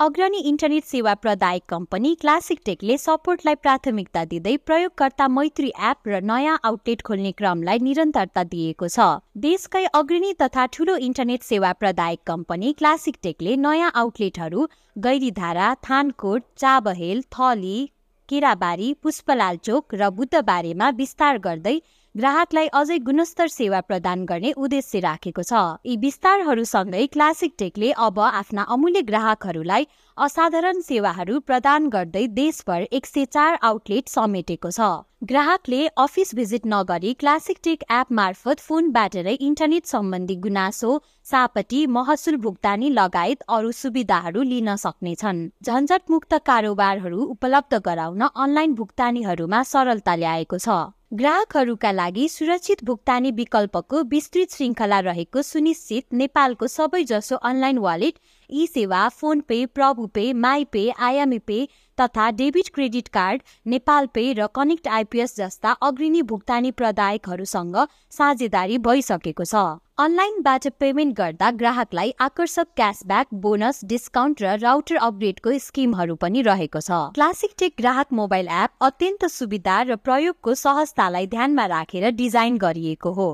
अग्रणी इन्टरनेट सेवा प्रदायक company classic टेकले सपोर्टलाई प्राथमिकता दिँदै प्रयोगकर्ता मैत्री एप र नयाँ आउटलेट खोल्ने क्रमलाई निरन्तरता दिएको छ। देशकै अग्रणी तथा ठूलो इन्टरनेट सेवा प्रदायक कम्पनी क्लासिक टेकले नयाँ आउटलेटहरू गैरीधारा थानकोट चाबहेल थली केराबारी पुष्पलाल चोक र बुद्धबारेमा विस्तार गर्दै ग्राहकलाई अझै गुणस्तर सेवा प्रदान गर्ने उद्देश्य राखेको छ। यी विस्तारहरूसँगै क्लासिक टेकले अब आफ्ना अमूल्य ग्राहकहरूलाई असाधारण सेवाहरू प्रदान गर्दै देशभर एक सय चार आउटलेट समेटेको छ। ग्राहकले अफिस भिजिट नगरी क्लासिक टेक एप मार्फत फोनबाट नै इन्टरनेट सम्बन्धी गुनासो सापटी महसुल भुक्तानी लगायत अरू सुविधाहरू लिन सक्नेछन्। झन्झटमुक्त कारोबारहरू उपलब्ध गराउन अनलाइन भुक्तानीहरूमा सरलता ल्याएको छ। ग्राहकहरूका लागि सुरक्षित भुक्तानी विकल्पको विस्तृत श्रृङ्खला रहेको सुनिश्चित नेपालको सबैजसो online wallet eSewa Fonepay Prabhu Pay My Pay IME Pay तथा debit credit card Nepal Pay र कनेक्ट आइपिएस जस्ता अग्रणी भुक्तानी प्रदायकहरूसँग साझेदारी भइसकेको छ। अनलाइनबाट पेमेन्ट गर्दा ग्राहकलाई आकर्षक क्यासब्याक बोनस डिस्काउन्ट र राउटर अपग्रेडको स्किमहरू पनि रहेको छ। क्लासिक टेक ग्राहक मोबाइल एप अत्यन्त सुविधा र प्रयोगको सहजतालाई ध्यानमा राखेर डिजाइन गरिएको हो।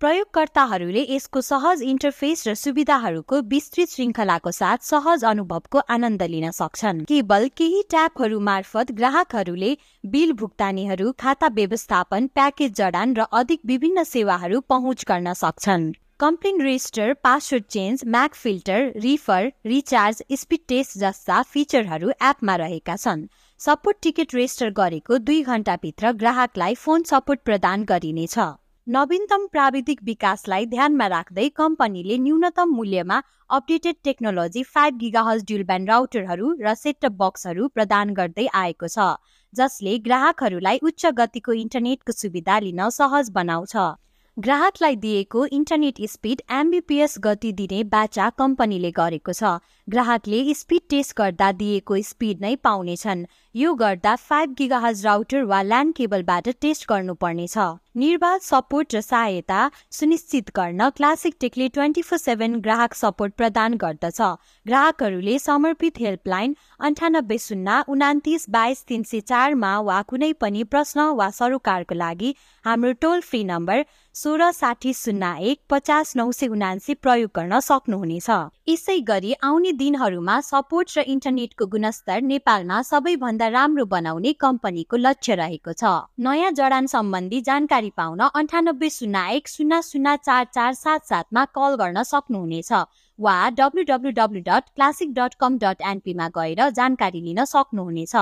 प्रयोगकर्ताहरूले यसको सहज इन्टरफेस र सुविधाहरूको विस्तृत श्रृङ्खलाको साथ सहज अनुभवको आनन्द लिन सक्छन्। केवल केही ट्यापहरू मार्फत ग्राहकहरूले बिल भुक्तानीहरू खाता व्यवस्थापन प्याकेज जडान र अधिक विभिन्न सेवाहरू पहुँच गर्न सक्छन्। Complain register password change MAC filter refer recharge speed test जस्ता फिचरहरू एपमा रहेका छन्। सपोर्ट टिकट रेजिस्टर गरेको दुई घन्टाभित्र ग्राहकलाई फोन सपोर्ट प्रदान गरिनेछ। नवीनतम प्राविधिक विकासलाई ध्यानमा राख्दै कम्पनीले न्यूनतम मूल्यमा अपडेटेड टेक्नोलोजी फाइभ गिगाहज ड्युलब्यान्ड राउटरहरू र सेटअप बक्सहरू प्रदान गर्दै आएको छ जसले ग्राहकहरूलाई उच्च गतिको इन्टरनेटको सुविधा लिन सहज बनाउँछ। ग्राहकलाई दिएको इन्टरनेट स्पिड एमबिपिएस गति दिने बाचा कम्पनीले गरेको छ। ग्राहकले स्पिड टेस्ट गर्दा दिएको स्पिड नै पाउनेछन्। यो गर्दा फाइभ गिगाहज राउटर वा ल्यान्ड केबलबाट टेस्ट गर्नुपर्नेछ। निर्वाध सपोर्ट र सहायता सुनिश्चित गर्न क्लासिक टेकले ट्वेन्टी फोर सेभेन ग्राहक सपोर्ट प्रदान गर्दछ। ग्राहकहरूले समर्पित हेल्पलाइन अन्ठानब्बे शून्य उनातिस बाइस तिन सय चारमा वा कुनै पनि प्रश्न वा सरोकारको लागि हाम्रो टोल फ्री नम्बर सोह्र साठी शून्य एक पचास नौ सय उनासी प्रयोग गर्न सक्नुहुनेछ। यसै गरी आउने दिनहरूमा सपोर्ट र इन्टरनेटको गुणस्तर नेपालमा सबैभन्दा राम्रो बनाउने कम्पनीको लक्ष्य रहेको छ। नयाँ जडान सम्बन्धी जानकारी पाउन अन्ठानब्बे शून्य एक शून्य शून्य चार चार सात सातमा कल गर्न सक्नुहुनेछ वा W W W dot Classic dot com dot एनपीमा गएर जानकारी लिन सक्नुहुनेछ।